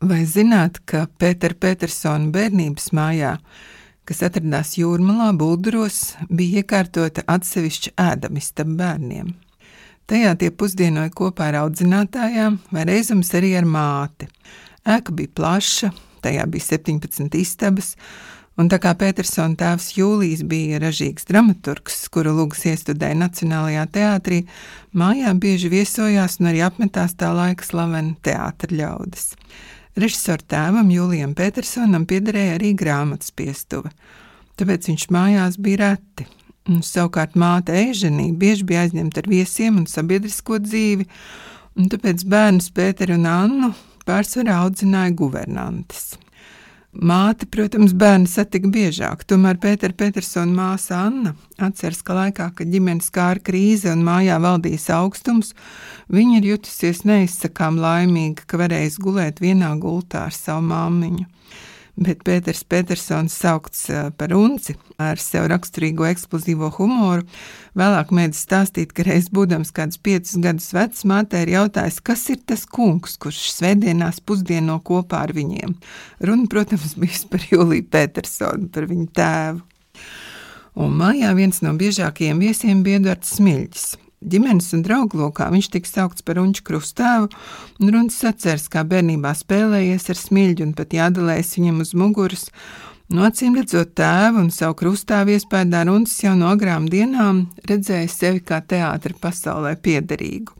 Vai zināt, ka Pētera Petersona bērnības mājā, kas atradās jūrmalā, Bulduros, bija iekārtota atsevišķa ēdamistaba bērniem? Tajā tie pusdienoja kopā ar audzinātājām, vai reizēm arī ar māti. Ēka bija plaša, tajā bija 17 istabas, Un tā kā Petersona tēvs Jūlijs bija ražīgs dramaturgs, kuru lūgas iestudēja Nacionālajā teātrī, mājā bieži viesojās un arī apmetās tā laika slavena teātra ļaudis. Režisora tēvam Jūlijam Petersonam piederēja arī grāmatas piestuve, tāpēc viņš mājās bija reti. Un, savukārt māte Eiženija bieži bija aizņemta ar viesiem un sabiedrisko dzīvi, un tāpēc bērnus Pēteru un Annu pārsvarā audzināja guvernantes. Māte, protams, bērnu satika biežāk, tomēr Pētera Petersona māsa Anna atceras, ka laikā, kad ģimenes kāra krīze un mājā valdījis augstums, viņa ir jutusies neizsakām laimīga, ka varēs gulēt vienā gultā ar savu māmiņu bet Pēters Petersons, saukts par unci, ar sev raksturīgo eksplozīvo humoru, vēlāk mēdz stāstīt, ka reiz būdams kādus piecus gadus vecs, mātei ir jautājis, kas ir tas kungs, kurš svētdienās pusdieno kopā ar viņiem. Runa, protams, bija par Juliju Petersonu, par viņu tēvu. Un mājā viens no biežākajiem viesiem bija Edvards Smilģis ģimenes un draugu lokā viņš tika saukts par unču krustāvu, un runas atceras, kā bērnībā spēlējies ar smilģi un pat jādalējas viņam uz muguras. No acīm redzot tēvu un savu krustāvu iespējā runas jau no agrām dienām redzēja sevi kā teātra pasaulē piederīgu.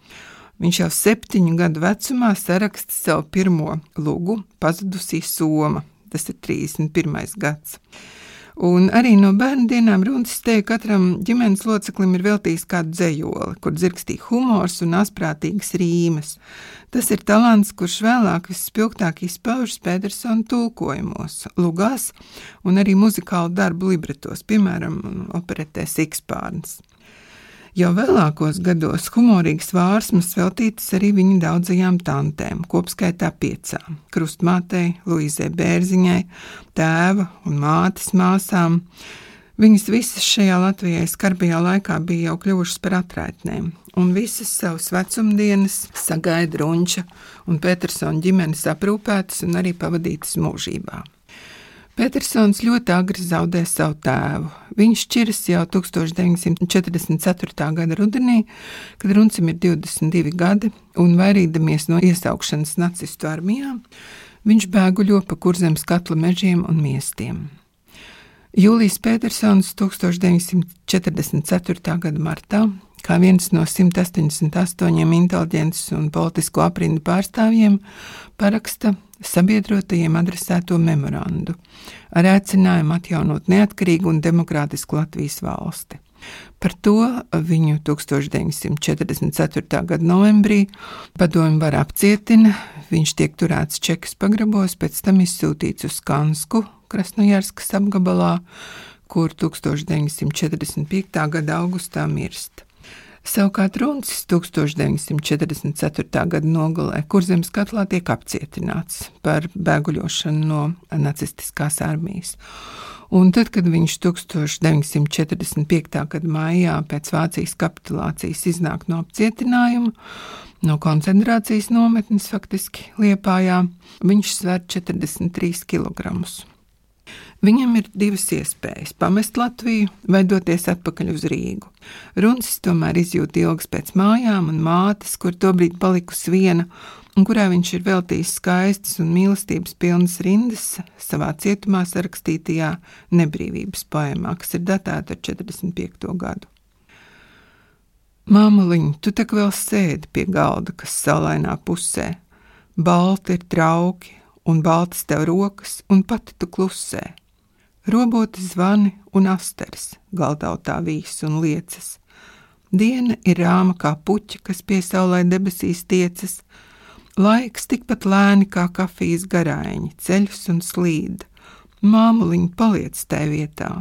Viņš jau septiņu gadu vecumā saraksta savu pirmo lugu Pazudusī Soma. Tas ir 31. gads. Un arī no bērnu dienām teica, ka katram ģimenes loceklim ir veltījis kādu dzējoli, kur dzirkstīja humors un asprātīgas rīmes. Tas ir talants, kurš vēlāk visspilgtāk izpaužas Pētersona tulkojumos, lugās un arī muzikālu darbu libretos, piemēram, operetē Sikspārns. Jau vēlākos gados humorīgas vārsmas veltītas arī viņa daudzajām tantēm, kopskaitā piecām - krustmātei, Luizai Bērziņai, tēva un mātes māsām. Viņas visas šajā Latvijai skarbajā laikā bija jau kļuvušas par atraitnēm, un visas savas vecumdienas sagaida Runča un Petersona ģimenes aprūpētas un arī pavadītas mūžībā. Petersons ļoti agri zaudēja savu tēvu. Viņš šķiras jau 1944. gada rudenī, kad Runcim ir 22 gadi, un vairīdamies no iesaukšanas nacistu armijā, viņš bēguļo pa kurzemes katla mežiem un miestiem. Jūlijs Petersons 1944. gada martā kā viens no 188 inteliģences un politisko aprindu pārstāvjiem, paraksta sabiedrotajiem adresēto memorandu ar aicinājumu atjaunot neatkarīgu un demokrātisku Latvijas valsti. Par to viņu 1944. gada novembrī padomju var apcietina, viņš tiek turēts Čekas pagrabos, pēc tam izsūtīts uz Kansku, Krasnojarskas apgabalā, kur 1945. gada augustā mirst. Savukārt Runcis 1944. gada nogalē Kurzemes katlā tiek apcietināts par bēguļošanu no nacistiskās armijas. Un tad, kad viņš 1945. gada maijā pēc Vācijas kapitulācijas iznāk no apcietinājuma, no koncentrācijas nometnes faktiski Liepājā, viņš sver 43 kg. Viņam ir divas iespējas - pamest Latviju vai doties atpakaļ uz Rīgu. Runcis tomēr izjūt ilgas pēc mājām un mātes, kur tobrīd palikusi viena, un kurā viņš ir veltījis skaistas un mīlestības pilnas rindas savā cietumā sarakstītajā nebrīvības poemā, kas ir datēta ar 45. gadu. Māmuliņ, tu tak vēl sēdi pie galda, kas salainā pusē. Balti ir trauki, un baltas tev rokas, un pati tu klusē. Roboti zvani un asteris galdautā vīs un liecas. Diena ir rāma kā puķa, kas piesaulē debesīs tiecas. Laiks tikpat lēni kā kafijas garāņi, ceļus un slīd. Māmuliņa paliec tajā vietā.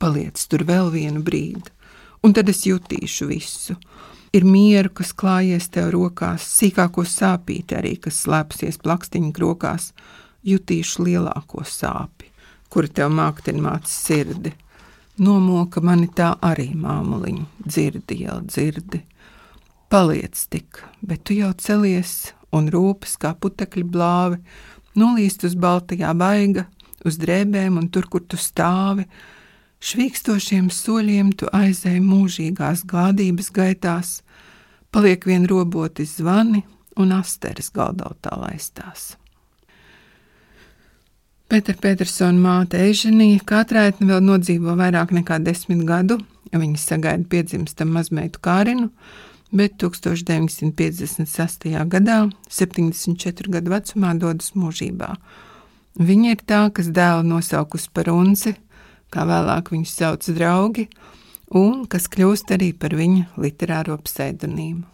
Paliec tur vēl vienu brīdi, un tad es jutīšu visu. Ir mieru, kas klājies tev rokās, sīkāko sāpīti arī, kas slēpsies plakstiņa krokās, jutīšu lielāko sāpi kura tev māktin māca sirdi. Nomoka mani tā arī māmuliņa, dzirdi jau dzirdi. Paliec tik, bet tu jau celies un rūpes kā putekļi blāvi, nolīst uz baltajā vaiga, uz drēbēm un tur, kur tu stāvi. Švīkstošiem soļiem tu aizēji mūžīgās gādības gaitās, paliek vien roboti zvani un asteres galdautā laistās. Pētera Petersona māte Eiženija katrētne vēl nodzīvo vairāk nekā desmit gadu, viņa sagaida piedzimstam mazmeitu Kārinu, bet 1956. gadā, 74 gadu vecumā, dodas mūžībā. Viņa ir tā, kas dēlu nosaukusi par unci, kā vēlāk viņus sauc draugi, un kas kļūst arī par viņa literāro pseidonīmu.